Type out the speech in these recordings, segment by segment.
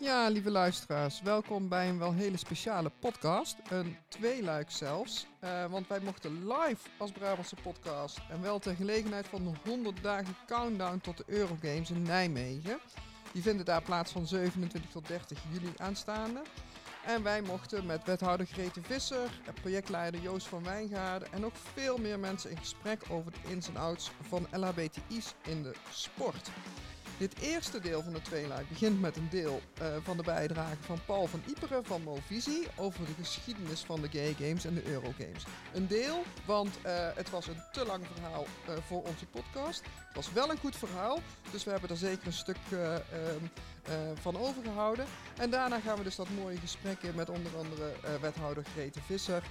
Ja, lieve luisteraars, welkom bij een wel hele speciale podcast. Een tweeluik zelfs. Eh, want wij mochten live als Brabantse podcast. En wel ter gelegenheid van de 100 dagen countdown tot de Eurogames in Nijmegen. Die vinden daar plaats van 27 tot 30 juli aanstaande. En wij mochten met wethouder Grete Visser, en projectleider Joost van Wijngaarden en nog veel meer mensen in gesprek over de ins en outs van LHBTI's in de sport. Dit eerste deel van de tweeluik begint met een deel uh, van de bijdrage van Paul van Iperen van Movisie over de geschiedenis van de Gay Games en de Eurogames. Een deel, want uh, het was een te lang verhaal uh, voor onze podcast. Het was wel een goed verhaal, dus we hebben er zeker een stuk van overgehouden. En daarna gaan we dus dat mooie gesprek in met onder andere wethouder Grete Visser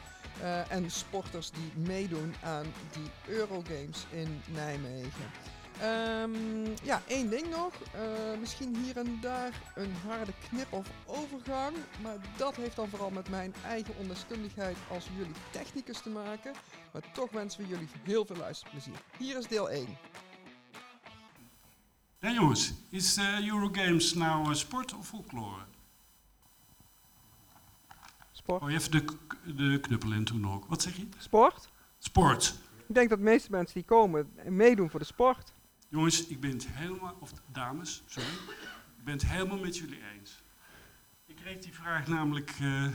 en sporters die meedoen aan die Eurogames in Nijmegen. Um, ja, één ding nog. Uh, misschien hier en daar een harde knip of overgang. Maar dat heeft dan vooral met mijn eigen ondeskundigheid als jullie technicus te maken. Maar toch wensen we jullie heel veel luisterplezier. Hier is deel 1. Ja jongens, is uh, Eurogames nou uh, sport of folklore? Sport. Oh, even de, de knuppel in toen ook. Wat zeg je? Sport. Sport. Ik denk dat de meeste mensen die komen meedoen voor de sport. Jongens, ik ben het helemaal, of dames, sorry, ik ben het helemaal met jullie eens. Ik kreeg die vraag namelijk uh,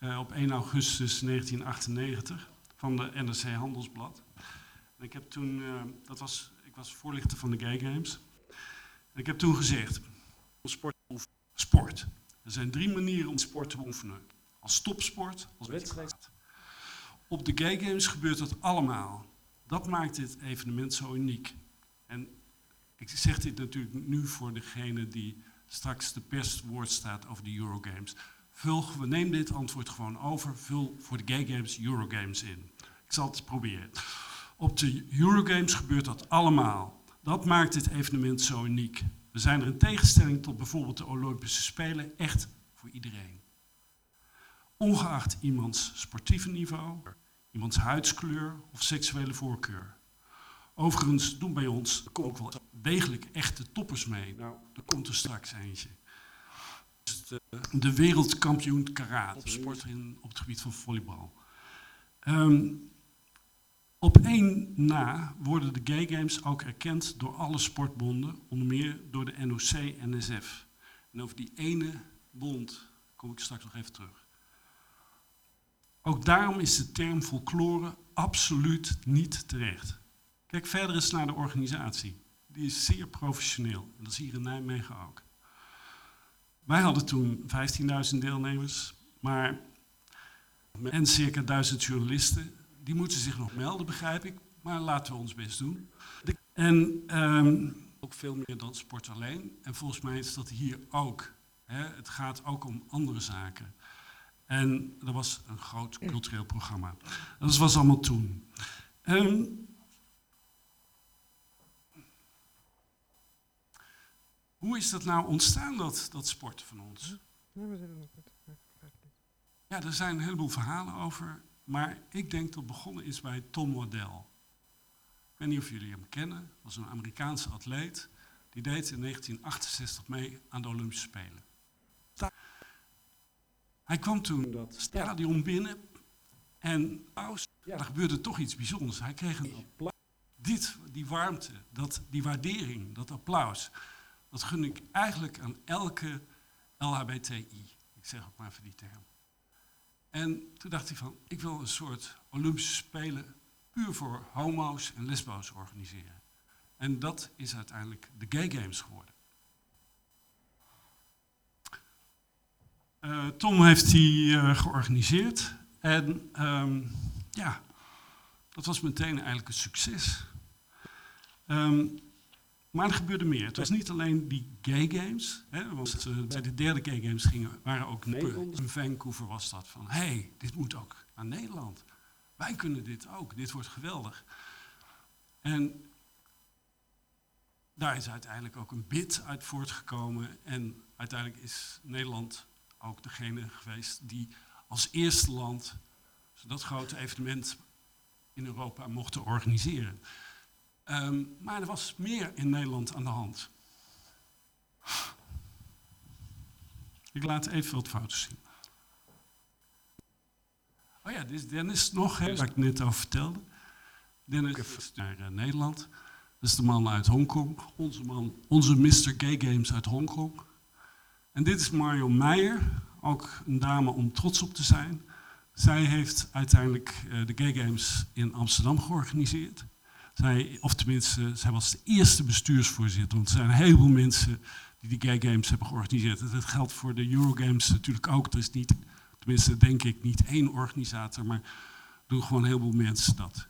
uh, op 1 augustus 1998 van de NRC Handelsblad. En ik heb toen, uh, dat was, ik was voorlichter van de Gay Games. Ik heb toen gezegd, sport, sport. Er zijn drie manieren om sport te oefenen. Als topsport, als wedstrijd. Op de Gay Games gebeurt dat allemaal. Dat maakt dit evenement zo uniek. En ik zeg dit natuurlijk nu voor degene die straks de perswoord staat over de Eurogames. Vul, we nemen dit antwoord gewoon over. Vul voor de Gay Games Eurogames in. Ik zal het proberen. Op de Eurogames gebeurt dat allemaal. Dat maakt dit evenement zo uniek. We zijn er in tegenstelling tot bijvoorbeeld de Olympische Spelen echt voor iedereen. Ongeacht iemands sportieve niveau, iemands huidskleur of seksuele voorkeur. Overigens doen bij ons ook wel degelijk echte toppers mee. Nou, er komt er straks eentje. De, de wereldkampioen karate, sporter in, op het gebied van volleybal. Um, op één na worden de Gay Games ook erkend door alle sportbonden, onder meer door de NOC-NSF. En over die ene bond kom ik straks nog even terug. Ook daarom is de term folklore absoluut niet terecht. Kijk verder eens naar de organisatie. Die is zeer professioneel. En dat is hier in Nijmegen ook. Wij hadden toen 15.000 deelnemers, maar en circa 1000 journalisten. Die moeten zich nog melden, begrijp ik. Maar laten we ons best doen. En um, ook veel meer dan sport alleen. En volgens mij is dat hier ook. Hè. Het gaat ook om andere zaken. En dat was een groot cultureel programma. Dat was allemaal toen. Um, Hoe is dat nou ontstaan, dat, dat sport van ons? Ja, er zijn een heleboel verhalen over, maar ik denk dat het begonnen is bij Tom Waddell. Ik weet niet of jullie hem kennen, was een Amerikaanse atleet. Die deed in 1968 mee aan de Olympische Spelen. Hij kwam toen dat stadion binnen en ja, er gebeurde toch iets bijzonders. Hij kreeg een applaus. Dit, die warmte, dat, die waardering, dat applaus. Dat gun ik eigenlijk aan elke LHBTI. Ik zeg ook maar even die term. En toen dacht hij van, ik wil een soort Olympische Spelen puur voor homo's en lesbo's organiseren. En dat is uiteindelijk de Gay Games geworden. Uh, Tom heeft die uh, georganiseerd en um, ja, dat was meteen eigenlijk een succes. Um, maar er gebeurde meer. Het was niet alleen die gay games. Hè, want uh, bij de derde gay games gingen, waren ook Nederlanders. In Vancouver was dat van, hé, hey, dit moet ook naar Nederland. Wij kunnen dit ook, dit wordt geweldig. En daar is uiteindelijk ook een bid uit voortgekomen. En uiteindelijk is Nederland ook degene geweest die als eerste land dat grote evenement in Europa mocht organiseren. Um, maar er was meer in Nederland aan de hand. Ik laat even wat foto's zien. Oh ja, dit is Dennis nog, hè, waar ik net over vertelde. Dennis is naar uh, Nederland. Dat is de man uit Hongkong. Onze man, onze Mr. Gay Games uit Hongkong. En dit is Mario Meijer, ook een dame om trots op te zijn. Zij heeft uiteindelijk uh, de Gay Games in Amsterdam georganiseerd. Zij, of tenminste, zij was de eerste bestuursvoorzitter. Want er zijn een heleboel mensen die de Gay Games hebben georganiseerd. Dat geldt voor de Eurogames natuurlijk ook. Er is niet, tenminste denk ik, niet één organisator, maar doen gewoon een heleboel mensen dat.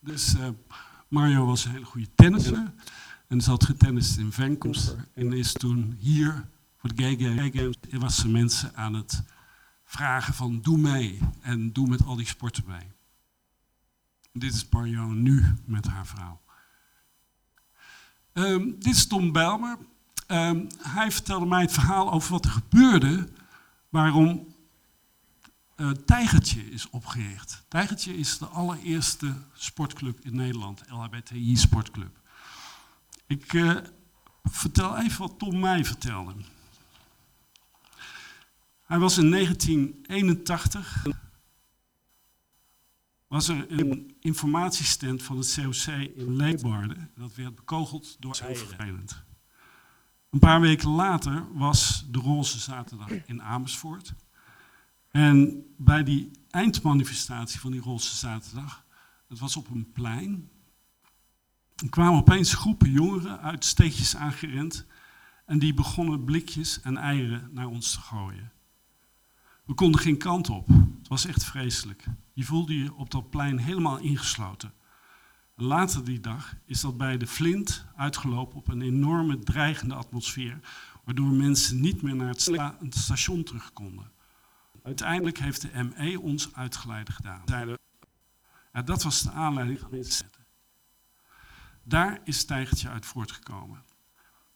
Dus uh, Mario was een hele goede tennisser. En ze had getennist in Vancouver. En is toen hier voor de Gay Games was ze mensen aan het vragen van doe mee. En doe met al die sporten mee. Dit is Mario nu met haar vrouw. Um, dit is Tom Belmer. Um, hij vertelde mij het verhaal over wat er gebeurde, waarom uh, Tijgertje is opgericht. Tijgertje is de allereerste sportclub in Nederland, LHBTI sportclub. Ik uh, vertel even wat Tom mij vertelde. Hij was in 1981 was er een informatiestand van het COC in Leeuwarden. Dat werd bekogeld door vervelend. Een paar weken later was de Roze Zaterdag in Amersfoort. En bij die eindmanifestatie van die Roze Zaterdag, dat was op een plein, er kwamen opeens groepen jongeren uit steegjes aangerend en die begonnen blikjes en eieren naar ons te gooien. We konden geen kant op. Het was echt vreselijk. Je voelde je op dat plein helemaal ingesloten. Later die dag is dat bij de Flint uitgelopen op een enorme dreigende atmosfeer, waardoor mensen niet meer naar het, station terug konden. Uiteindelijk heeft de ME ons uitgeleide gedaan. Dat was de aanleiding van zetten. Daar is Tijgertje uit voortgekomen.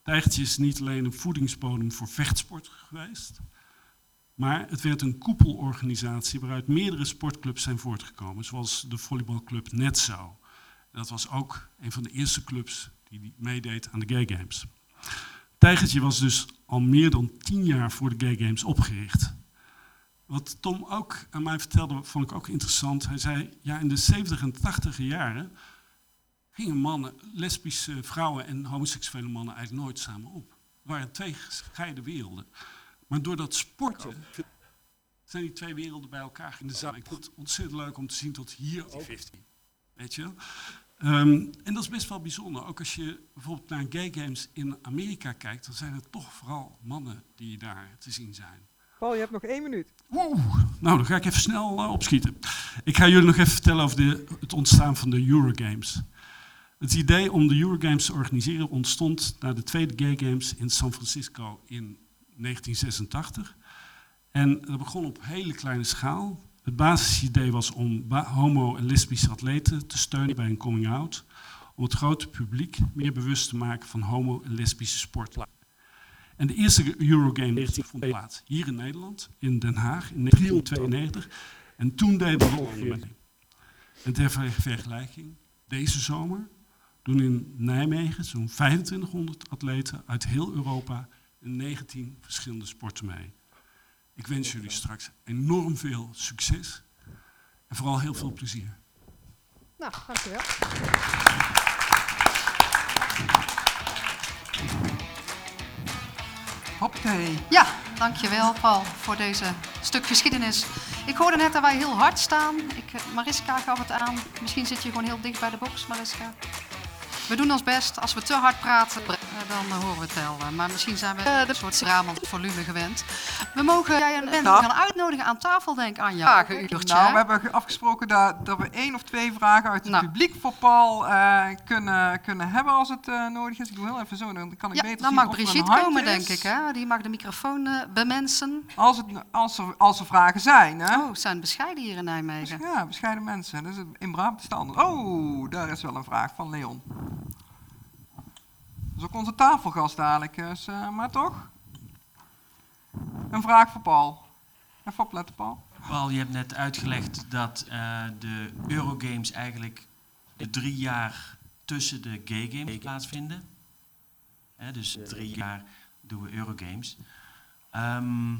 Tijgertje is niet alleen een voedingsbodem voor vechtsport geweest, maar het werd een koepelorganisatie waaruit meerdere sportclubs zijn voortgekomen, zoals de volleybalclub Netzo. Dat was ook een van de eerste clubs die meedeed aan de Gay Games. Tijgertje was dus al meer dan tien jaar voor de Gay Games opgericht. Wat Tom ook aan mij vertelde, vond ik ook interessant. Hij zei, ja, in de 70 en 80 jaren gingen mannen, lesbische vrouwen en homoseksuele mannen eigenlijk nooit samen op. Er waren twee gescheiden werelden. Maar door dat sporten zijn die twee werelden bij elkaar in de zaal. Ik vond het ontzettend leuk om te zien tot hier 50. Weet je? Um, en dat is best wel bijzonder. Ook als je bijvoorbeeld naar gay games in Amerika kijkt, dan zijn het toch vooral mannen die daar te zien zijn. Paul, je hebt nog één minuut. Nou, dan ga ik even snel uh, opschieten. Ik ga jullie nog even vertellen over de, het ontstaan van de Eurogames. Het idee om de Eurogames te organiseren ontstond na de tweede Gay Games in San Francisco in 1986. En dat begon op hele kleine schaal. Het basisidee was om homo- en lesbische atleten te steunen bij een coming-out. Om het grote publiek meer bewust te maken van homo- en lesbische sport. En de eerste Eurogame vond plaats hier in Nederland, in Den Haag, in 1992. En toen deden we Hollanden mee. En ter vergelijking, deze zomer doen in Nijmegen zo'n 2500 atleten uit heel Europa in 19 verschillende sporten mee. Ik wens jullie straks enorm veel succes en vooral heel veel plezier. Nou, dankjewel. Hoppakee. Ja, dankjewel Paul voor deze stuk geschiedenis. Ik hoorde net dat wij heel hard staan. Ik, Mariska gaf het aan. Misschien zit je gewoon heel dicht bij de box, Mariska. We doen ons best. Als we te hard praten, dan horen we het wel. Maar misschien zijn we een soort ramend volume gewend. We mogen jij een mensen gaan uitnodigen aan tafel, denk ik, Anja. Vragenuurtje. Nou, we hebben afgesproken dat, dat we één of twee vragen uit het nou. publiek voor Paul uh, kunnen, kunnen hebben als het uh, nodig is. Ik doe heel even zo, dan kan ik ja, beter dan zien mag Brigitte komen, denk ik. Hè? Die mag de microfoon uh, bemensen. Als, het, als, er, als er vragen zijn. Hè? Oh, zijn bescheiden hier in Nijmegen. Ja, bescheiden mensen. Dat is in Brabant standaard. Oh, daar is wel een vraag van Leon. Dat is ook onze tafelgast dadelijk, dus, uh, maar toch? Een vraag voor Paul. Even opletten, Paul. Paul, je hebt net uitgelegd dat uh, de Eurogames eigenlijk de drie jaar tussen de Gay Games plaatsvinden. He, dus drie jaar doen we Eurogames. Ehm,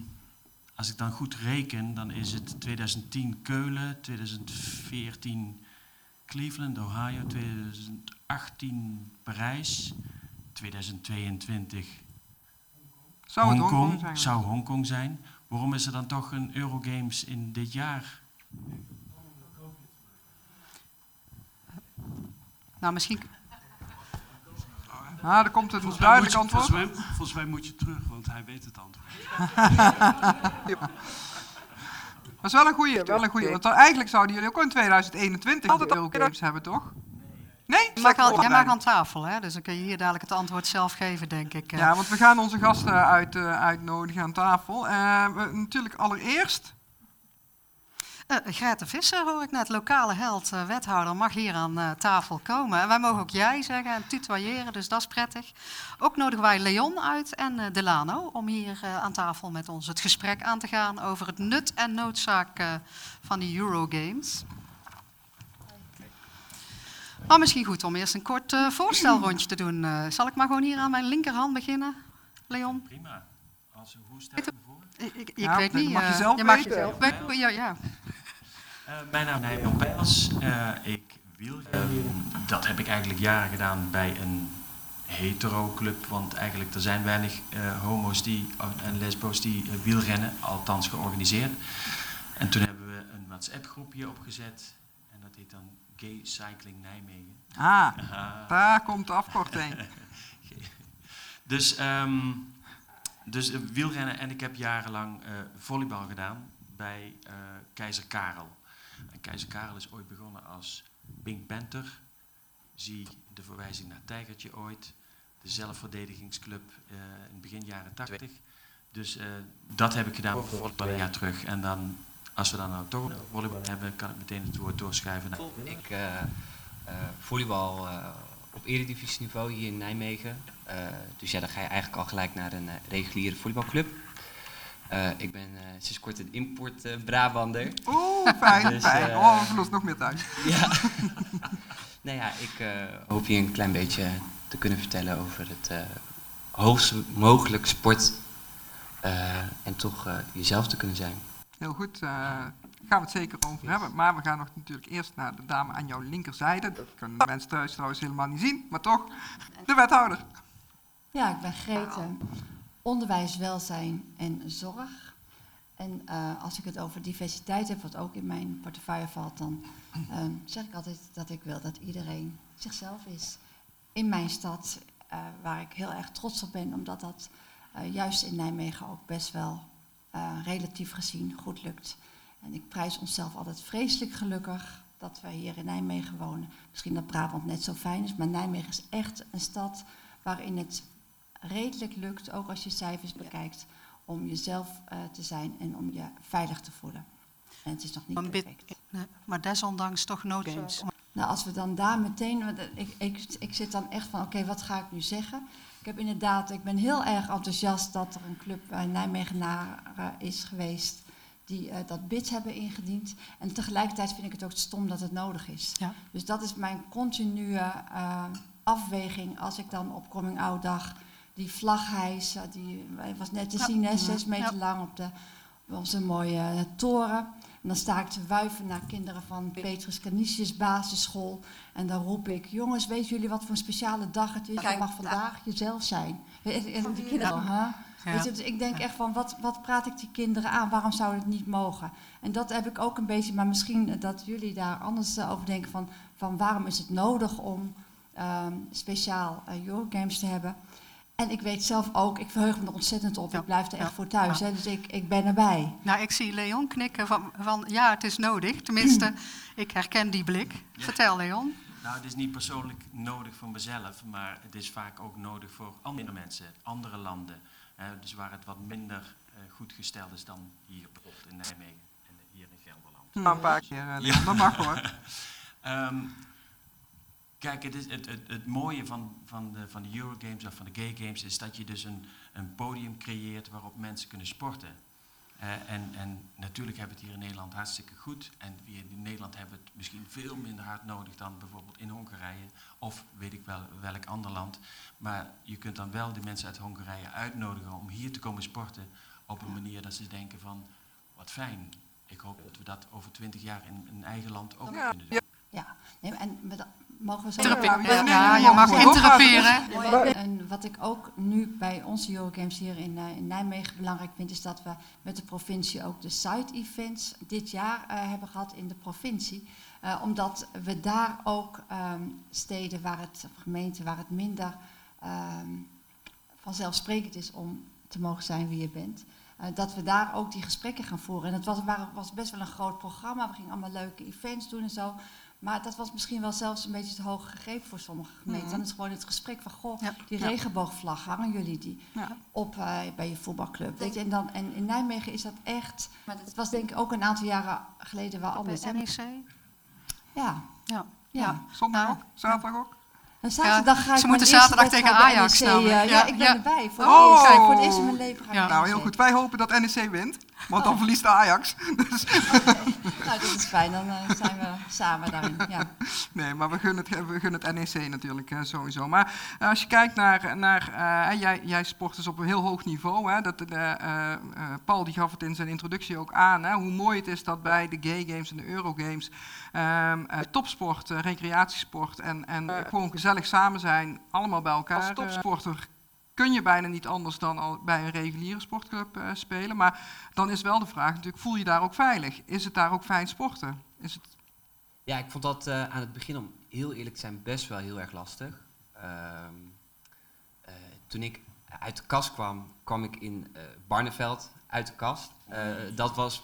als ik dan goed reken, dan is het 2010 Keulen, 2014 Cleveland, Ohio, 2018 Parijs, 2022 Zou het Hongkong. Hongkong zijn? Zou Hongkong zijn. Waarom is er dan toch een Eurogames in dit jaar? Nou, misschien... Nou, dan komt het Volgens duidelijk je, antwoord. volgens, mij, volgens mij moet je terug, want hij weet het antwoord. Dat is wel een goeie, wel een goeie. Want dan, eigenlijk zouden jullie ook in 2021 altijd de Eurogames hebben, toch? Nee? Jij mag, al, jij mag aan tafel, hè? dus dan kun je hier dadelijk het antwoord zelf geven, denk ik. eh. Ja, want we gaan onze gasten uit, eh, uitnodigen aan tafel. Eh, we- natuurlijk allereerst... Eh, Grete Visser, hoor ik net, lokale held, eh, wethouder, mag hier aan eh, tafel komen. En wij mogen ook jij zeggen en tutoyeren, dus dat is prettig. Ook nodigen wij Leon uit en eh, Delano om hier eh, aan tafel met ons het gesprek aan te gaan over het nut en noodzaak eh, van die Eurogames. Maar misschien goed om eerst een kort eh, voorstelrondje te doen. Eh, zal ik maar gewoon hier aan mijn linkerhand beginnen, Leon? Prima. Als, hoe stel je voor? Ik, ik, ik Ja, weet niet. mag je zelf je mag weten. weten. Ja, ja. Eh, mijn naam is Nijmel Pijls. Eh, ik wiel. dat heb ik eigenlijk jaren gedaan bij een hetero-club. Want eigenlijk er zijn weinig eh, homo's die, en lesbo's die wielrennen, althans georganiseerd. En toen hebben we een WhatsApp-groepje opgezet. En dat heet dan Gay Cycling Nijmegen. Ah, Aha. daar komt de afkorting. Dus, ehm, dus wielrennen en ik heb jarenlang volleybal gedaan bij Keizer Karel. En Keizer Karel is ooit begonnen als Pink Panther. Zie de verwijzing naar Tijgertje ooit. De zelfverdedigingsclub eh, in begin jaren 80. Dus eh, dat heb ik gedaan voor een jaar terug. En dan, als we dan nou toch volleybal hebben, kan ik meteen het woord doorschuiven naar Ik eh, volleybal op eredivisieniveau hier in Nijmegen. Dus ja, dan ga je eigenlijk al gelijk naar een reguliere volleybalclub. Eh, ik ben eh, sinds kort een import eh, Brabander. Oeh, fijn, Dus, fijn. eh, Oh, we verlost nog meer tijd. ja. nou ja, ik eh, hoop je een klein beetje te kunnen vertellen over het eh hoogst mogelijk sport. eh, en toch eh, jezelf te kunnen zijn. Heel goed, eh, gaan we het zeker over hebben. Maar we gaan nog natuurlijk eerst naar de dame aan jouw linkerzijde. Dat kunnen de mensen thuis trouwens helemaal niet zien, maar toch, de wethouder. Ja, ik ben Grete. Onderwijs, welzijn en zorg. En eh, als ik het over diversiteit heb, wat ook in mijn portefeuille valt, dan eh, zeg ik altijd dat ik wil dat iedereen zichzelf is. In mijn stad, eh, waar ik heel erg trots op ben, omdat dat eh, juist in Nijmegen ook best wel relatief gezien goed lukt. En ik prijs onszelf altijd vreselijk gelukkig dat wij hier in Nijmegen wonen. Misschien dat Brabant net zo fijn is, maar Nijmegen is echt een stad waarin het redelijk lukt, ook als je cijfers bekijkt, om jezelf eh, te zijn en om je veilig te voelen. En het is nog niet bit- perfect. Nee, maar desondanks toch noodgames. Nou, als we dan daar meteen, want ik, ik, ik zit dan echt van, oké, wat ga ik nu zeggen? Ik heb inderdaad, ik ben heel erg enthousiast dat er een club bij Nijmegenaren is geweest die eh, dat bid hebben ingediend. En tegelijkertijd vind ik het ook stom dat het nodig is. Ja. Dus dat is mijn continue eh, afweging als ik dan op Coming Out dag die vlag hijs, eh, die was net te zien, hè, zes meter lang op de op onze mooie eh, toren. En dan sta ik te wuiven naar kinderen van Petrus Canisius basisschool. En dan roep ik, jongens, weten jullie wat voor een speciale dag het is? Je mag vandaag jezelf zijn. En die kinderen, huh? Ja. Weet je, dus ik denk echt van, wat, wat praat ik die kinderen aan? Waarom zou het niet mogen? En dat heb ik ook een beetje, maar misschien dat jullie daar anders eh, over denken van, van waarom is het nodig om ehm, speciaal uh, Eurogames te hebben? En ik weet zelf ook, ik verheug me er ontzettend op. Ja. Ik blijf er echt Ja. voor thuis, Ja. hè, dus ik, ik ben erbij. Nou, ik zie Leon knikken van, van ja, het is nodig. Tenminste, ik herken die blik. Vertel, Leon. Nou, het is niet persoonlijk nodig voor mezelf, maar het is vaak ook nodig voor andere mensen, andere landen. Hè, dus waar het wat minder eh, goed gesteld is dan hier bijvoorbeeld in Nijmegen en hier in Gelderland. Nou, een paar keer, Leon. dat mag hoor. Ehm, kijk, het, is, het, het, het mooie van, van, de, van de Eurogames of van de Gay Games is dat je dus een, een podium creëert waarop mensen kunnen sporten. En, en natuurlijk hebben we het hier in Nederland hartstikke goed. En hier in Nederland hebben we het misschien veel minder hard nodig dan bijvoorbeeld in Hongarije. Of weet ik wel welk ander land. Maar je kunt dan wel de mensen uit Hongarije uitnodigen om hier te komen sporten. Op een manier dat ze denken van, wat fijn. Ik hoop dat we dat over twintig jaar in een eigen land ook Ja. kunnen doen. Ja, nee, en mogen we zo... Ja, je mag. Mooi. En wat ik ook nu bij onze Eurogames hier in, eh, in Nijmegen belangrijk vind, is dat we met de provincie ook de side-events dit jaar eh, hebben gehad in de provincie. Eh, omdat we daar ook ehm, steden waar het, of gemeenten waar het minder ehm, vanzelfsprekend is om te mogen zijn wie je bent. eh, dat we daar ook die gesprekken gaan voeren. En het was, was best wel een groot programma. We gingen allemaal leuke events doen en zo. Maar dat was misschien wel zelfs een beetje te hoog gegrepen voor sommige gemeenten. Mhm. Dan is gewoon het gesprek van, goh, Ja. die regenboogvlag, hangen jullie die Ja. op eh, bij je voetbalclub? Weet je? En, dan, en in Nijmegen is dat echt, maar het was denk ik ook een aantal jaren geleden wel anders. Bij? NEC? Ja, Ja. ja. Zondag Nou, ook? Zaterdag ook? En zaterdag ga ik ze moeten zaterdag tegen bij Ajax NEC, eh, ja, ik ben erbij. Voor Oh. het eerst, voor het eerst in mijn leven ga ik Nou, heel NEC. goed. Wij hopen dat NEC wint. Want dan verliest de Ajax. Dus, Nou, dat is fijn. Dan eh, zijn we samen daarin. Ja. nee, maar we gunnen het, we gunnen het NEC natuurlijk eh, sowieso. Maar eh, als je kijkt naar... naar eh, jij, jij sport dus op een heel hoog niveau. Hè? Dat, eh, eh, eh, Paul die gaf het in zijn introductie ook aan. Hè? Hoe mooi het is dat bij de gay games en de Eurogames... ehm, eh, topsport, recreatiesport en, en gewoon gezellig samen zijn. Allemaal bij elkaar. Als topsporter kun je bijna niet anders dan al bij een reguliere sportclub eh, spelen. Maar dan is wel de vraag natuurlijk, voel je daar ook veilig? Is het daar ook fijn sporten? Is het... Ja, ik vond dat eh, aan het begin, om heel eerlijk te zijn, best wel heel erg lastig. Ehm, eh, toen ik uit de kast kwam, kwam ik in Barneveld uit de kast. Dat was,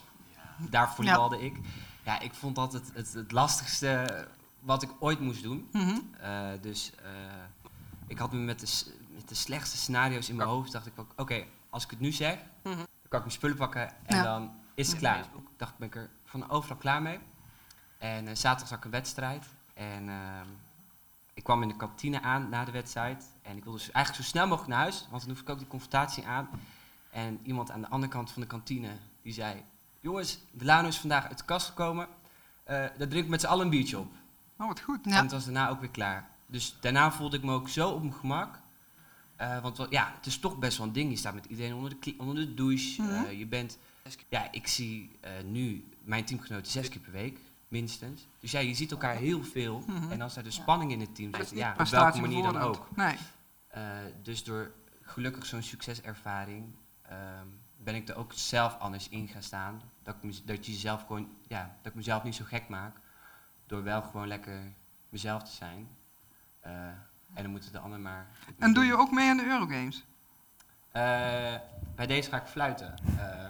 daar volleybalde ik. Ja, ik vond dat het, het, het lastigste wat ik ooit moest doen. Mhm. Dus ik had me met de, de slechtste scenario's in mijn hoofd, dacht ik ook, oké, als ik het nu zeg, Mhm. dan kan ik mijn spullen pakken en Ja. dan is het klaar. Ik dacht, ben ik er van overal klaar mee. En eh, zaterdag zag ik een wedstrijd en ehm, ik kwam in de kantine aan na de wedstrijd en ik wilde dus eigenlijk zo snel mogelijk naar huis, want dan hoef ik ook die confrontatie aan. En iemand aan de andere kant van de kantine, die zei, jongens, de Lano is vandaag uit de kast gekomen, Eh daar drink ik met z'n allen een biertje op. Oh, wat goed. Ja. En het was daarna ook weer klaar. Dus daarna voelde ik me ook zo op mijn gemak. Eh, want ja, het is toch best wel een ding. Je staat met iedereen onder de, onder de douche. Mhm. Eh, je bent... Ja, ik zie eh, nu mijn teamgenoten zes keer per week, minstens. Dus ja, je ziet elkaar heel veel. Mhm. En als er de spanning in het team zit, ja, op welke manier dan ook. Nee. Dus door gelukkig zo'n succeservaring ehm, ben ik er ook zelf anders in gaan staan. Dat, ik, dat, je jezelf gewoon, ja, dat ik mezelf niet zo gek maak. Door wel gewoon lekker mezelf te zijn. En dan moeten de anderen maar. En doe je ook mee aan de Eurogames? Eh, bij deze ga ik fluiten. Eh,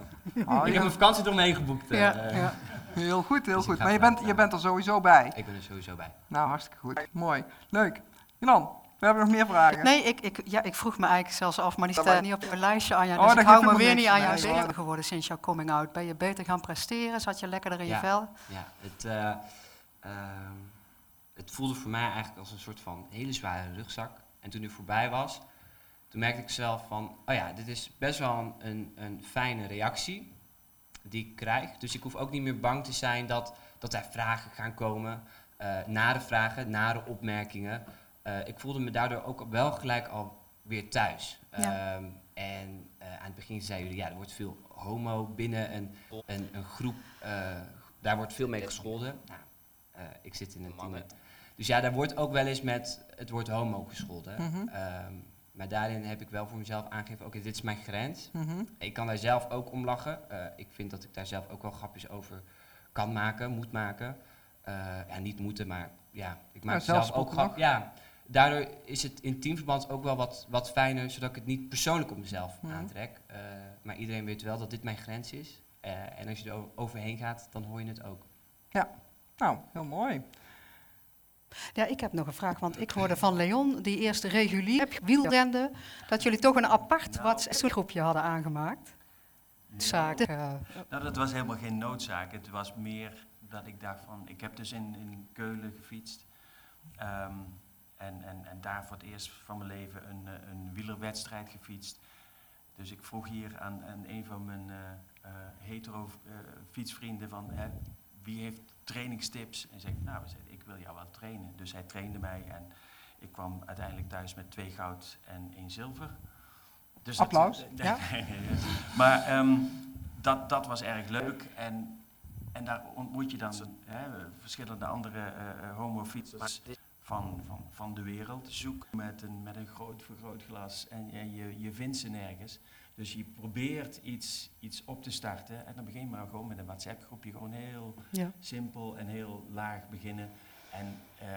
Oh, ik heb een vakantie eromheen geboekt. Ja, eh, ja. Heel goed, heel Dus goed. Maar je bent, je bent er sowieso bij. Ik ben er sowieso bij. Nou, hartstikke goed. Mooi. Leuk. Jan, we hebben nog meer vragen. Nee, ik, ik, ja, ik vroeg me eigenlijk zelfs af, maar die staat niet op je lijstje, Anja. Oh, Dus dat ik hou me weer niet aan niks. jou Nee, zeker geworden sinds jouw coming out. Ben je beter gaan presteren? Zat je lekkerder in je Ja. vel? Ja, het, eh, ehm, het voelde voor mij eigenlijk als een soort van hele zware rugzak. En toen die voorbij was, toen merkte ik zelf van, oh ja, dit is best wel een, een, een fijne reactie die ik krijg. Dus ik hoef ook niet meer bang te zijn dat, dat er vragen gaan komen, eh nare vragen, nare opmerkingen. Eh, ik voelde me daardoor ook wel gelijk al weer thuis. Ja. Ehm, en eh, aan het begin zeiden jullie, ja, er wordt veel homo binnen een, een, een groep, eh, daar wordt veel mee gescholden. Nou, eh, ik zit in een team. met- Dus ja, daar wordt ook wel eens met het woord homo gescholden. Mhm. Ehm, maar daarin heb ik wel voor mezelf aangegeven, oké, dit is mijn grens. Mhm. Ik kan daar zelf ook om lachen. Eh, ik vind dat ik daar zelf ook wel grapjes over kan maken, moet maken. Ja, niet moeten, maar ja, ik maak Ja, zelf ook zelfspot grap. nog. Ja, daardoor is het in teamverband ook wel wat, wat fijner, zodat ik het niet persoonlijk op mezelf Mhm. aantrek. Eh, maar iedereen weet wel dat dit mijn grens is. En als je er overheen gaat, dan hoor je het ook. Nou, heel mooi. Ja, ik heb nog een vraag, want ik hoorde van Leon, die eerste regulier wielrende, dat jullie toch een apart Nou. WhatsApp-groepje hadden aangemaakt. Zaak. eh, Nou, dat was helemaal geen noodzaak. Het was meer dat ik dacht van... Ik heb dus in, in Keulen gefietst. Ehm, en, en, en daar voor het eerst van mijn leven een, eh, een wielerwedstrijd gefietst. Dus ik vroeg hier aan, aan een van mijn eh, eh, hetero eh, fietsvrienden van hè, wie heeft trainingstips? En zei ik, nou, zei, ik wil jou wel trainen. Dus hij trainde mij en ik kwam uiteindelijk thuis met twee goud en één zilver. Dus Applaus, ja. Maar ehm, dat, dat was erg leuk en, en daar ontmoet je dan hè, verschillende andere eh, homo-fietsers van, van, van de wereld. Zoek met een, met een groot vergrootglas en, en je, je vindt ze nergens. Dus je probeert iets, iets op te starten en dan begin je maar gewoon met een WhatsApp-groepje. Gewoon heel Ja. simpel en heel laag beginnen. En eh,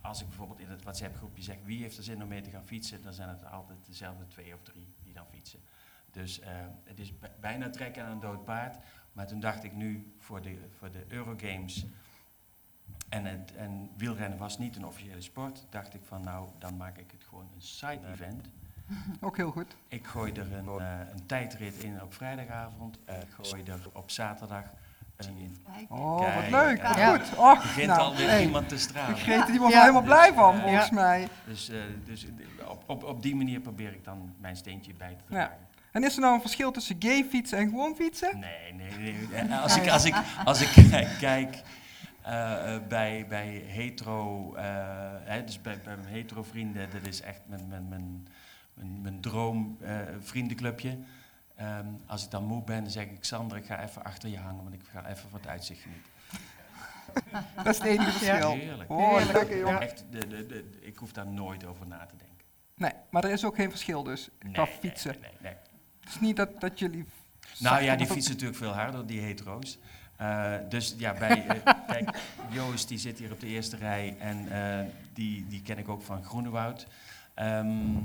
als ik bijvoorbeeld in het WhatsApp-groepje zeg wie heeft er zin om mee te gaan fietsen, dan zijn het altijd dezelfde twee of drie die dan fietsen. Dus eh, het is bijna trekken aan een dood paard. Maar toen dacht ik nu voor de, voor de Eurogames en, het, en wielrennen was niet een officiële sport, dacht ik van nou, dan maak ik het gewoon een side-event. Ook heel goed. Ik gooi er een, eh, een tijdrit in op vrijdagavond. Eh, ik gooi er op zaterdag in. Oh, Kijk, wat leuk. Wat ja. goed. Oh, Begint nou, alweer hey, iemand te stralen. Grete, die wordt Ja. er helemaal blij van, eh, volgens Ja. mij. Dus, eh, dus op, op, op die manier probeer ik dan mijn steentje bij te Ja. dragen. En is er nou een verschil tussen gay fietsen en gewoon fietsen? Nee, nee, nee. En Als ik, als ik, als ik kijk, eh, eh, bij, bij hetero, eh, hè, dus bij, bij mijn hetero vrienden, dat is echt mijn, mijn, mijn, mijn, mijn droom eh, vriendenclubje. Ehm, als ik dan moe ben, dan zeg ik, Sander, ik ga even achter je hangen, want ik ga even van het uitzicht genieten. Dat is het enige verschil. Heerlijk. Oh, lekker joh. Echt, de, de, de, ik hoef daar nooit over na te denken. Nee, maar er is ook geen verschil dus qua Nee, fietsen. Nee, nee, nee. Het is niet dat, dat jullie... Nou ja, die fietsen natuurlijk veel harder, die hetero's. Eh, dus ja, bij, eh, kijk, Joost die zit hier op de eerste rij en eh, die, die ken ik ook van Groenewoud. Ehm,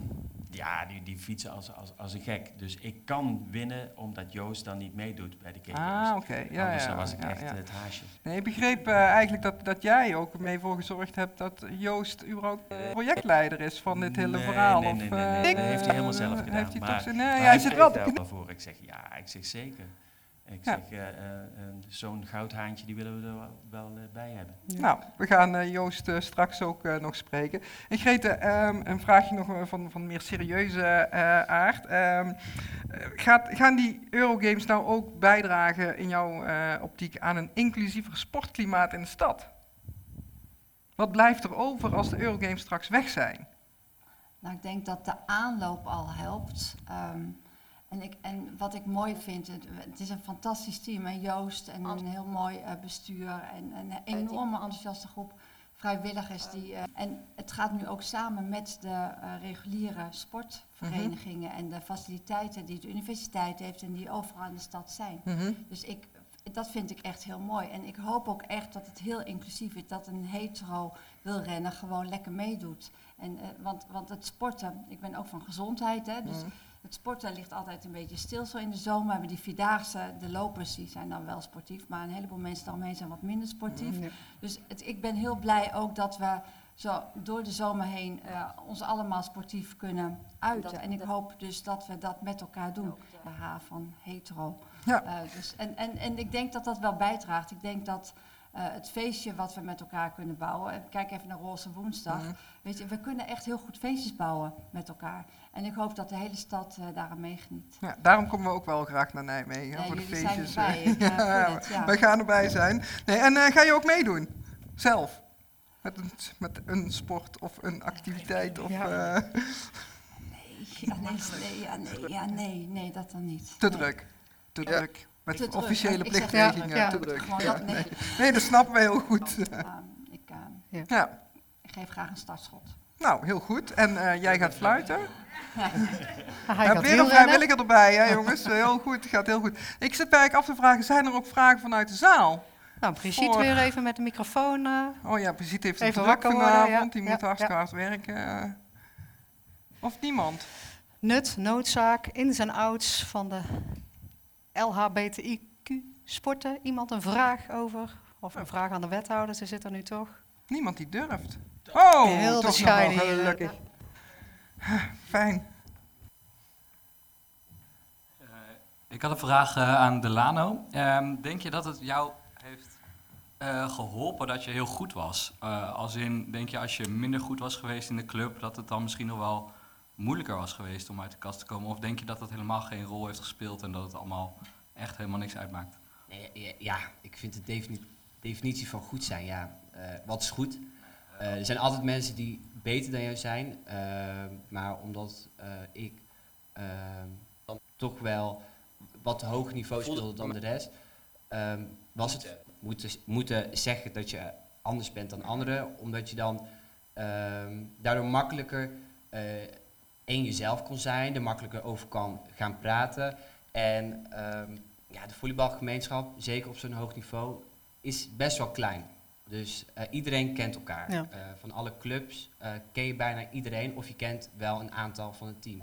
ja, die, die fietsen als, als, als een gek. Dus ik kan winnen omdat Joost dan niet meedoet bij de K Ah, oké. Ja, Anders ja, dan was ik ja, echt het haasje. Nee, ik begreep eh, eigenlijk dat, dat jij ook mee voor gezorgd hebt dat Joost überhaupt projectleider is van dit hele Nee, verhaal. nee, of, nee, nee, nee, eh, dat heeft hij helemaal zelf eh, gedaan, Heeft hij maar- toch, nee, Maar hij hij zit wel voor. Ik zeg ja, ik zeg zeker. Ik Ja. zeg, eh, eh, eh, zo'n goudhaantje die willen we er wel, wel bij hebben. Nou, we gaan eh, Joost eh, straks ook eh, nog spreken. En Grete, ehm, een vraagje nog van, van meer serieuze eh, aard. Ehm, eh, gaat, gaan die Eurogames nou ook bijdragen in jouw eh, optiek aan een inclusiever sportklimaat in de stad? Wat blijft er over als de Eurogames straks weg zijn? Nou, ik denk dat de aanloop al helpt. Ehm, en, ik, en wat ik mooi vind, het, het is een fantastisch team. En Joost en een heel mooi eh, bestuur en een enorme enthousiaste groep vrijwilligers. Die, eh, en het gaat nu ook samen met de eh, reguliere sportverenigingen en de faciliteiten die de universiteit heeft en die overal in de stad zijn. Dus ik, dat vind ik echt heel mooi. En ik hoop ook echt dat het heel inclusief is. Dat een hetero wielrenner gewoon lekker meedoet. En, want, want het sporten, ik ben ook van gezondheid, hè, dus het sporten ligt altijd een beetje stil zo in de zomer. We hebben die vierdaagse, de lopers, die zijn dan wel sportief, maar een heleboel mensen daaromheen zijn wat minder sportief. Dus het, ik ben heel blij ook dat we zo door de zomer heen eh, ons allemaal sportief kunnen uiten. En ik hoop dus dat we dat met elkaar doen. De H van hetero. Ja. Eh, dus, en, en, en ik denk dat dat wel bijdraagt. Ik denk dat eh, het feestje wat we met elkaar kunnen bouwen. en Kijk even naar Roze Woensdag. Mhm. Weet je, we kunnen echt heel goed feestjes bouwen met elkaar. En ik hoop dat de hele stad eh, daaraan meegeniet. Ja, daarom komen we ook wel graag naar Nijmegen Ja, voor de zijn feestjes. erbij. eh. Ik, eh, Ja, voel het, ja. Wij gaan erbij zijn. Nee, en eh, ga je ook meedoen? Zelf? Met een, met een sport of een activiteit? Of, eh, Nee, nee, nee, nee, nee, nee, dat dan niet. te Nee. druk. Te druk. Met Te druk. officiële plichtplegingen. ja, te ja. druk. Gewoon Ja, dat, nee. Nee, dat snappen we heel goed. Ehm, ik, ehm, Ja, ik geef graag een startschot. nou, heel goed. En eh, jij gaat fluiten? Hij Ja, gaat weer een wielrennen. vrijwilliger erbij, hè jongens. Eh, Heel goed, gaat heel goed. Ik zit bij af te vragen, zijn er ook vragen vanuit de zaal? Nou, Brigitte Voor- weer even met de microfoon. eh. Oh ja, Brigitte heeft het Even druk vanavond. ja. Die Ja, moet hartstikke ja. hard werken. Of niemand? Nut, noodzaak, ins en outs van de LHBTIQ sporten. Iemand een vraag over? Of een vraag aan de wethouder, ze zit er nu toch. Niemand die durft. Oh, Heel toch nog wel gelukkig. Fijn. Eh, ik had een vraag eh, aan Delano. Ehm, denk je dat het jou heeft eh, geholpen dat je heel goed was? Eh, als in, denk je als je minder goed was geweest in de club, dat het dan misschien nog wel moeilijker was geweest om uit de kast te komen? Of denk je dat dat helemaal geen rol heeft gespeeld en dat het allemaal echt helemaal niks uitmaakt? Nee, ja, ja, ik vind de defini- definitie van goed zijn, ja, eh, wat is goed? Eh, er zijn altijd mensen die beter dan jou zijn, eh, maar omdat eh, ik dan toch wel wat hoger niveau speelde dan de rest, ehm, was het moeten, moeten zeggen dat je anders bent dan anderen, omdat je dan ehm, daardoor makkelijker eh één jezelf kon zijn, er makkelijker over kan gaan praten. En ehm, ja, de volleybalgemeenschap, zeker op zo'n hoog niveau, is best wel klein. Dus eh, iedereen kent elkaar. Ja. Eh, van alle clubs eh, ken je bijna iedereen of je kent wel een aantal van het team.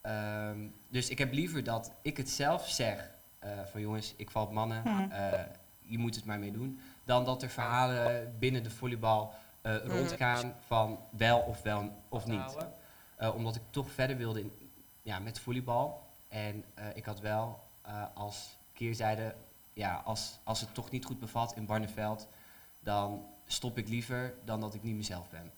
Ehm, dus ik heb liever dat ik het zelf zeg eh, van jongens, ik val op mannen, Mhm. eh, je moet het maar mee doen. Dan dat er verhalen binnen de volleybal eh, rondgaan van wel of wel of niet. Eh, omdat ik toch verder wilde in, ja, met volleybal. En eh, ik had wel eh, als keerzijde, ja, als, als het toch niet goed bevat in Barneveld, dan stop ik liever dan dat ik niet mezelf ben.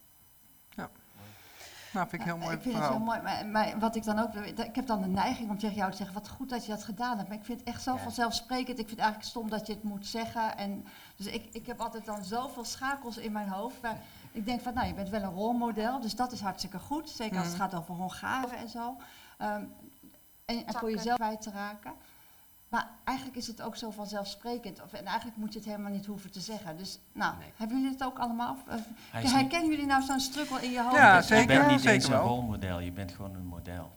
Nou, vind ik heel mooi Ik vind het heel mooi, maar, maar wat ik dan ook, ik heb dan de neiging om tegen jou te zeggen, wat goed dat je dat gedaan hebt. Maar ik vind het echt zo Ja. vanzelfsprekend. Ik vind het eigenlijk stom dat je het moet zeggen. En, dus ik, ik heb altijd dan zoveel schakels in mijn hoofd. Waar ik denk van, nou, je bent wel een rolmodel, dus dat is hartstikke goed. Zeker als het Mhm. gaat over Hongaren en zo. Ehm, en, en voor jezelf kwijt te raken. Maar eigenlijk is het ook zo vanzelfsprekend. Of, en eigenlijk moet je het helemaal niet hoeven te zeggen. Dus, nou, Nee. hebben jullie het ook allemaal? Of, niet- herkennen jullie nou zo'n struggle in je hoofd? Ja, zeker. je bent niet zeker eens een rolmodel, je bent gewoon een model.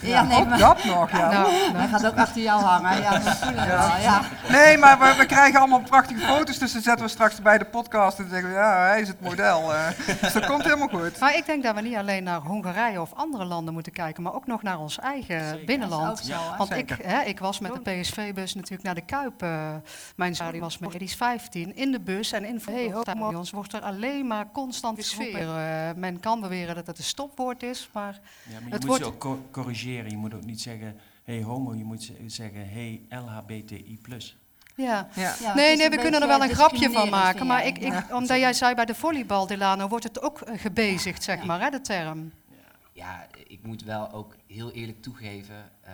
Ja, nee, ook maar, dat nog, ja. Nou, hij gaat ook achter jou hangen. Ja, we voelen het wel. Ja. Nee, maar we, we krijgen allemaal prachtige foto's, dus dan zetten we straks bij de podcast en dan zeggen we, ja, hij is het model. eh. dus dat komt helemaal goed. Maar ik denk dat we niet alleen naar Hongarije of andere landen moeten kijken, maar ook nog naar ons eigen Zeker. Binnenland. zo? Want ik, hè, ik was met de PSV-bus natuurlijk naar de Kuip. eh, mijn zoon was met die is 15 in de bus en in hey, ons wordt er alleen maar constant sfeer. Eh, men kan beweren dat het een stopwoord is, maar Ja, maar je Het moet wordt- ook corrigeren. Je moet ook niet zeggen, hey homo, je moet ze- zeggen, hey LHBTI+. ja. Ja, Nee, nee, we kunnen er wel een grapje van maken. Maar ik, ik, Ja. omdat jij zei bij de volleybal, Delano, wordt het ook eh, gebezigd, zeg Ja. maar, hè, de term. Ja, ik moet wel ook heel eerlijk toegeven, eh,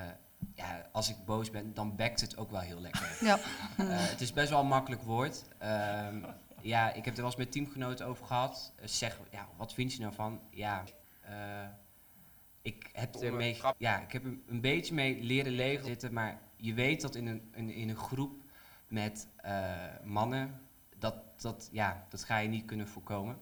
ja, als ik boos ben, dan bekt het ook wel heel lekker. Ja. Eh, het is best wel een makkelijk woord. Ehm, ja, ik heb er wel eens met teamgenoten over gehad. Eh, zeg, ja, wat vind je nou van? Ja, eh, ik heb er mee, ja, ik heb een beetje mee leren leven zitten, maar je weet dat in een, in, in een groep met eh, mannen, dat, dat, ja, dat ga je niet kunnen voorkomen.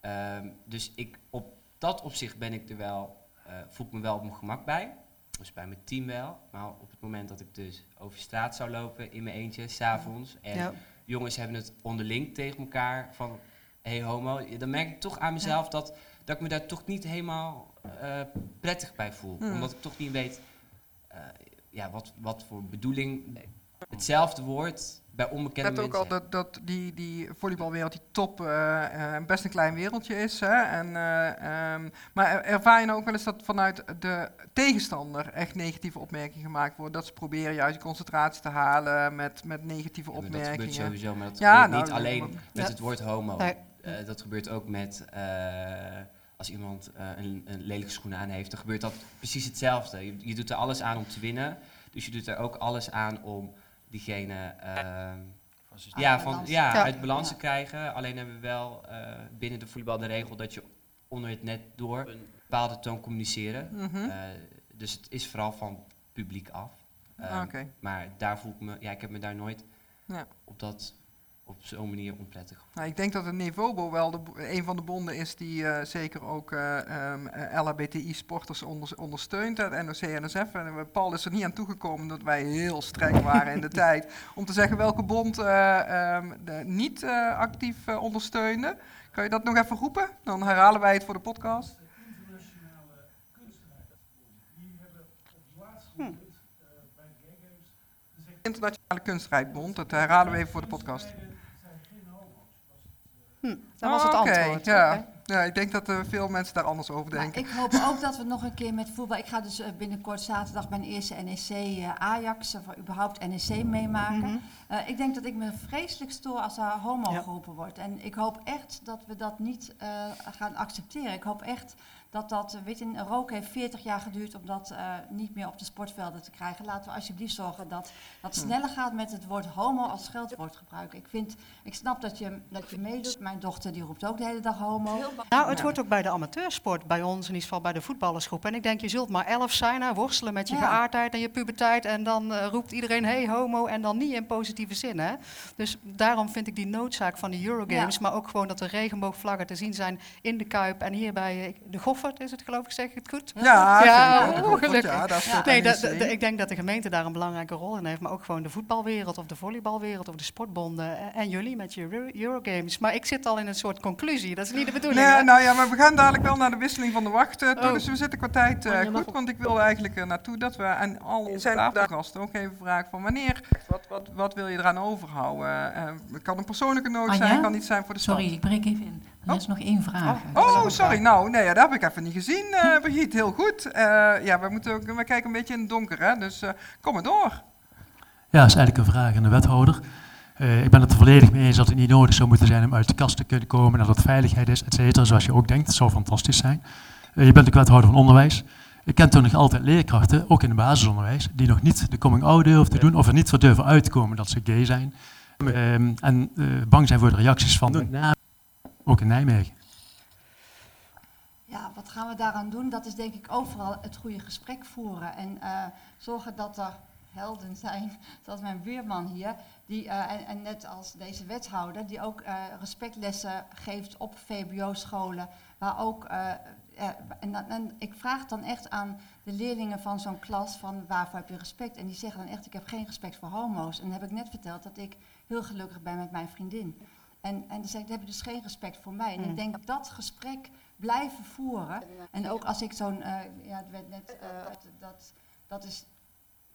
Ehm, dus ik, op dat opzicht ben ik er wel, eh, voel ik me wel op mijn gemak bij. Dus bij mijn team wel. Maar op het moment dat ik dus over straat zou lopen in mijn eentje, s'avonds. En Ja. jongens hebben het onderling tegen elkaar van, hey homo. Dan merk ik toch aan mezelf dat, dat ik me daar toch niet helemaal eh, prettig bij voel. Hmm. Omdat ik toch niet weet eh, ja, wat, wat voor bedoeling hetzelfde woord bij Je onbekende hebt ook mensen. al dat, dat die, die volleybalwereld, die top, eh, best een klein wereldje is. Hè? En, eh, ehm, maar er- ervaar je nou ook wel eens dat vanuit de tegenstander echt negatieve opmerkingen gemaakt worden? Dat ze proberen juist je concentratie te halen met, met negatieve Ja, maar dat gebeurt opmerkingen. sowieso, maar dat Ja, gebeurt nou, niet alleen met Ja. het woord homo. Eh, dat gebeurt ook met eh, als iemand eh, een, een lelijke schoen aan heeft, dan gebeurt dat precies hetzelfde. Je, je doet er alles aan om te winnen, dus je doet er ook alles aan om diegene ehm, ja, Uit van, balans. ja, uit balans te krijgen. Alleen hebben we wel eh, binnen de voetbal de regel dat je onder het net door een bepaalde toon communiceren. Mhm. Eh, dus het is vooral van publiek af. Ah, Ehm, Oké. Maar daar voel ik me, ja, ik heb me daar nooit Ja. op, dat, op zo'n manier onprettig. Nou, ik denk dat het Nevobo wel de, een van de bonden is die eh, zeker ook eh, ehm, eh, LHBTI-sporters onder, ondersteunt. Het NOC-NSF. En eh, Paul is er niet aan toegekomen dat wij heel streng waren in de tijd. Om te zeggen welke bond eh, ehm, de niet eh, actief ondersteunde. Kan je dat nog even roepen? Dan herhalen wij het voor de podcast. internationale kunstrijdersbond. Die hebben op het laatste moment eh, bij de Gay Games gezegd... Internationale Kunstrijdbond. Dat herhalen we even voor de podcast. zijn geen homo's. Was het, Hm, dat was het oké, antwoord. Ja. Oké. ja, ik denk dat eh, veel mensen daar anders over Maar denken. ik hoop ook dat we nog een keer met voetbal. Ik ga dus eh, binnenkort zaterdag mijn eerste NEC eh, Ajax, of überhaupt NEC meemaken. Mhm. Eh, ik denk dat ik me vreselijk stoor als er homo Ja. geroepen wordt. En ik hoop echt dat we dat niet eh, gaan accepteren. Ik hoop echt dat dat, weet je, rook heeft 40 jaar geduurd om dat eh, niet meer op de sportvelden te krijgen. Laten we alsjeblieft zorgen dat dat sneller gaat met het woord homo als scheldwoord gebruiken. Ik, vind, ik snap dat je, dat je meedoet. Mijn dochter die roept ook de hele dag homo. Nou, het hoort ook bij de amateursport, bij ons in ieder geval bij de voetballersgroep. En ik denk, je zult maar elf zijn, hè, worstelen met je Ja. geaardheid en je puberteit. En dan eh, roept iedereen, hey homo, en dan niet in positieve zin. Hè. Dus daarom vind ik die noodzaak van de Eurogames, Ja. maar ook gewoon dat er regenboogvlaggen te zien zijn in de Kuip. En hier bij eh, de Is het geloof ik, zeg ik het goed? Ja, Ja, zeker. De oh, gelukkig. ja, dat is het Nee, dat- ik denk dat de gemeente daar een belangrijke rol in heeft, maar ook gewoon de voetbalwereld of de volleybalwereld of de sportbonden eh, en jullie met je Euro- Eurogames. Maar ik zit al in een soort conclusie, dat is niet de bedoeling. Nee, hè? nou ja, maar we gaan dadelijk wel naar de wisseling van de wacht. eh, toe, Oh. Dus we zitten qua tijd eh, Oh, goed. Want ik wil eigenlijk er naartoe dat we aan al onze tafelgasten ook even vragen van wanneer, wat, wat, wat wil je eraan overhouden? Eh, het kan een persoonlijke nood Anja? zijn, kan iets zijn voor de stad. Sorry, ik breek even in. Er is nog één vraag. Oh, sorry. Nou, nee, ja, dat heb ik even niet gezien, eh Brigitte. Heel goed. Eh, ja, we, moeten ook, we kijken een beetje in het donker, hè. Dus eh, kom maar door. Ja, dat is eigenlijk een vraag aan de wethouder. Eh, ik ben het er volledig mee eens dat het niet nodig zou moeten zijn om uit de kast te kunnen komen, dat het veiligheid is, et cetera, zoals je ook denkt. Dat zou fantastisch zijn. Je bent ook wethouder van onderwijs. Ik ken toch nog altijd leerkrachten, ook in het basisonderwijs, die nog niet de coming-out durven te doen of er niet voor durven uitkomen dat ze gay zijn. Ehm, en eh, bang zijn voor de reacties van name ook in Nijmegen. Ja, wat gaan we daaraan doen? Dat is denk ik overal het goede gesprek voeren. En eh, zorgen dat er helden zijn, zoals mijn buurman hier, die, eh, en, net als deze wethouder, die ook eh, respectlessen geeft op VBO-scholen. Waar ook, en ik vraag dan echt aan de leerlingen van zo'n klas van waarvoor heb je respect? En die zeggen dan echt, ik heb geen respect voor homo's. En dan heb ik net verteld dat ik heel gelukkig ben met mijn vriendin. En, en dan zeg ik, dan heb je dus geen respect voor mij. En Mm. ik denk dat dat gesprek blijven voeren. En ook als ik zo'n, eh, ja, het werd net, eh, dat, dat is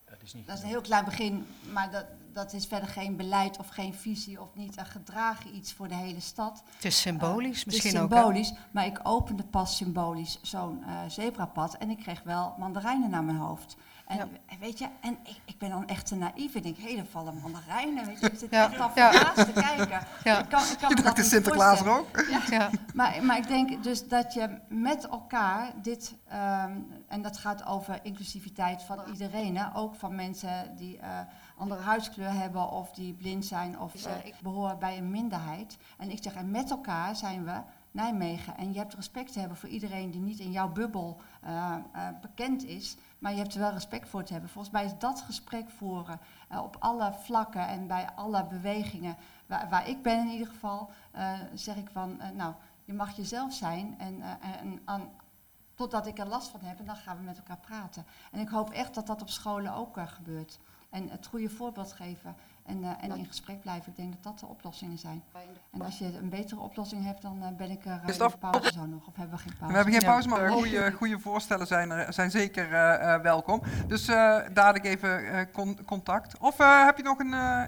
Dat is niet dat is een heel klein begin, maar dat, dat is verder geen beleid of geen visie of niet een gedragen iets voor de hele stad. Het is symbolisch het misschien is ook. hè? symbolisch, maar ik opende pas symbolisch zo'n eh, zebrapad en ik kreeg wel mandarijnen naar mijn hoofd. En weet je, en ik, ik ben dan echt te naïef. Ik denk, hé, er vallen mandarijnen. Weet je, ik zit Ja, echt al verbaasd te kijken. Ja. Ik kan, ik kan Je dacht, is Sinterklaas er ook? Ja. Ja. Maar, maar ik denk dus dat je met elkaar dit, ehm, en dat gaat over inclusiviteit van iedereen, hè, ook van mensen die eh, andere huidskleur hebben of die blind zijn of eh, behoren bij een minderheid. En ik zeg, en met elkaar zijn we Nijmegen. En je hebt respect te hebben voor iedereen die niet in jouw bubbel eh, eh, bekend is, maar je hebt er wel respect voor te hebben. Volgens mij is dat gesprek voeren eh, op alle vlakken en bij alle bewegingen, waar, waar ik ben in ieder geval, zeg ik van, nou, je mag jezelf zijn en, en aan, totdat ik er last van heb en dan gaan we met elkaar praten. En ik hoop echt dat dat op scholen ook gebeurt. En het goede voorbeeld geven en, eh, en in gesprek blijven. Ik denk dat dat de oplossingen zijn. En als je een betere oplossing hebt, dan eh, ben ik er uh, Is in de pauze zo nog. Of hebben we geen pauze? We hebben geen Ja. pauze, maar goede, goede voorstellen zijn, er, zijn zeker eh, eh, welkom. Dus eh, dadelijk even eh, con- contact. Of eh, heb je nog een... eh,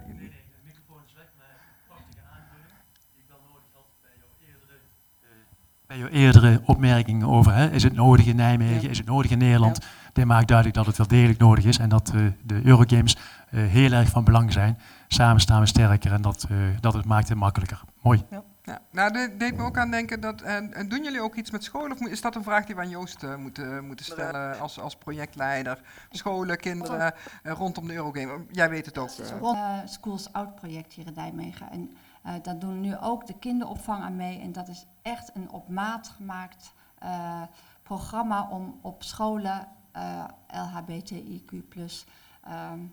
Bij jouw eerdere opmerkingen over, hè, is het nodig in Nijmegen, is het nodig in Nederland? Dit maakt duidelijk dat het wel degelijk nodig is en dat eh, de Eurogames eh, heel erg van belang zijn. Samen staan we sterker en dat, eh, dat het maakt het makkelijker. Mooi. Ja, nou, dit deed me ook aan denken dat. En, en doen jullie ook iets met scholen? Of is dat een vraag die we aan Joost eh, moeten, moeten stellen als, als projectleider? Scholen, kinderen rondom de Eurogame. Jij weet het ook. eh. rond uh, Schools Out project hier in Nijmegen. En uh, daar doen nu ook de kinderopvang aan mee. En dat is echt een op maat gemaakt uh, programma om op scholen uh, LHBTIQ um,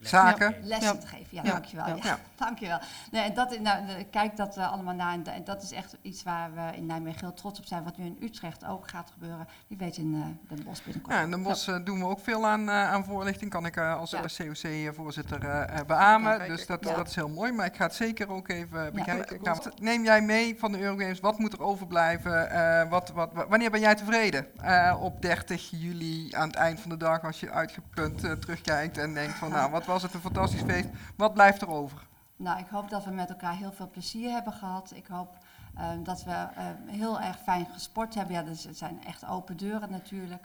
Zaken. lessen ja. te geven. Ja, ja. dankjewel. Ja. Ja. dankjewel. Nee, dat, nou, kijk dat uh, allemaal na. En, en, dat is echt iets waar we in Nijmegen heel trots op zijn. Wat nu in Utrecht ook gaat gebeuren. Wie weet in uh, Den Bosch binnenkort. Ja, in Den Bosch ja. doen we ook veel aan, uh, aan voorlichting. Kan ik uh, als ja. COC-voorzitter uh, beamen. Ja, dus dat, dat is heel mooi. Maar ik ga het zeker ook even bekijken. Nou, wat neem jij mee van de Eurogames? Wat moet er overblijven? Uh, wat, wat, wanneer ben jij tevreden? Uh, op 30 juli aan het eind van de dag als je uitgeput uh, terugkijkt en denkt van nou, wat was het een fantastisch feest. Wat blijft er over? Nou, ik hoop dat we met elkaar heel veel plezier hebben gehad. Ik hoop uh, dat we uh, heel erg fijn gesport hebben. Ja, dus het zijn echt open deuren natuurlijk.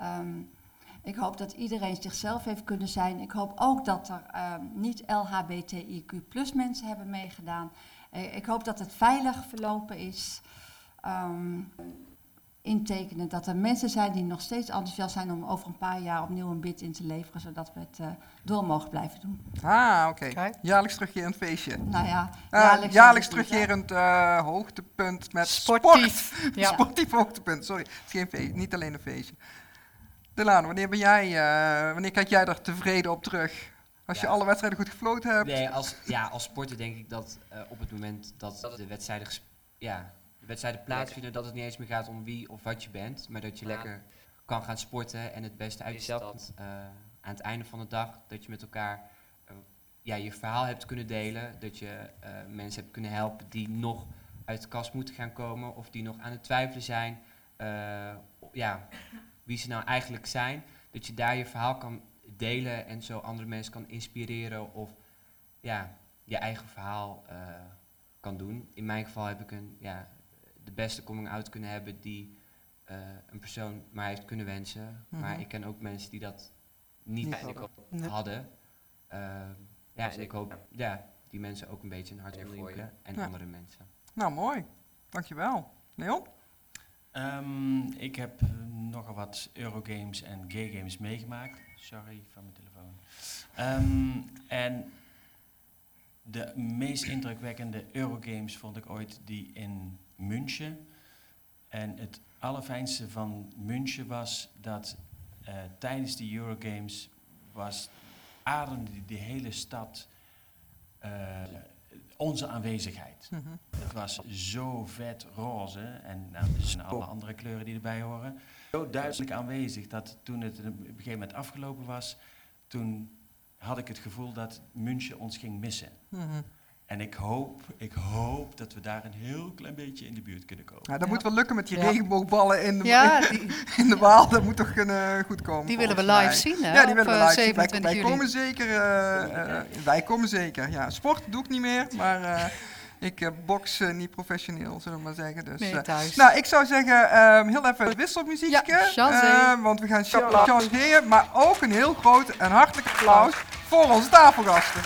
Um, ik hoop dat iedereen zichzelf heeft kunnen zijn. Ik hoop ook dat er uh, niet LHBTIQ plus mensen hebben meegedaan. Uh, ik hoop dat het veilig verlopen is. Intekenen dat er mensen zijn die nog steeds enthousiast zijn om over een paar jaar opnieuw een bid in te leveren, zodat we het eh, door mogen blijven doen. Ah, oké. Jaarlijks terugkerend feestje. Nou ja, Eh, jaarlijks jaarlijks, niet, hè? terugkerend eh, hoogtepunt met Sportief, sport. ja. Sportief hoogtepunt, sorry. Het is geen feest, niet alleen een feestje. Delano, wanneer ben jij, eh, wanneer kijk jij er tevreden op terug? Als je Ja. alle wedstrijden goed gefloten hebt? Nee, als, ja, als sporter denk ik dat eh, op het moment dat de wedstrijden, ja, wedstrijden plaatsvinden, dat het niet eens meer gaat om wie of wat je bent, maar dat je Ja. lekker kan gaan sporten en het beste uit jezelf eh, aan het einde van de dag, dat je met elkaar eh, ja, je verhaal hebt kunnen delen, dat je eh, mensen hebt kunnen helpen die nog uit de kast moeten gaan komen of die nog aan het twijfelen zijn, ja, wie ze nou eigenlijk zijn, dat je daar je verhaal kan delen en zo andere mensen kan inspireren of ja, je eigen verhaal kan doen. In mijn geval heb ik een, ja, de beste coming out kunnen hebben die eh, een persoon maar heeft kunnen wensen. Maar Mhm. ik ken ook mensen die dat niet hadden. hadden. Nee. hadden. Ehm, ja, en ik hoop ja, die mensen ook een beetje een hart je en Ja. andere mensen. Nou, mooi. Dankjewel. Leon? Ehm, ik heb eh, nogal wat Eurogames en gay games meegemaakt. Sorry van mijn telefoon. Ehm, en de meest indrukwekkende Eurogames vond ik ooit die in München. En het allerfijnste van München was dat eh, tijdens die Eurogames was, ademde die, die hele stad eh, onze aanwezigheid. Mhm. Het was zo vet roze en nou, alle andere kleuren die erbij horen. Zo duidelijk aanwezig dat toen het op een gegeven moment afgelopen was, toen had ik het gevoel dat München ons ging missen. Mhm. En ik hoop, ik hoop dat we daar een heel klein beetje in de buurt kunnen komen. Nou, dat moet wel lukken met die Ja. regenboogballen in de, Ja, die- in de Waal. Dat moet toch kunnen, goed komen. Die willen we live mij. zien, hè, Ja, die willen we eh, live zien. Wij, 27 wij juli. komen zeker. eh, eh, wij komen zeker. Ja, sport doe ik niet meer, maar eh, ik eh, box eh, niet professioneel, zullen we maar zeggen. Dus, Nee, eh, thuis. nou, ik zou zeggen, ehm, heel even het wisselmuziekje. Ja, Chazé. eh, want we gaan changeën, maar ook een heel groot en hartelijk applaus voor onze tafelgasten.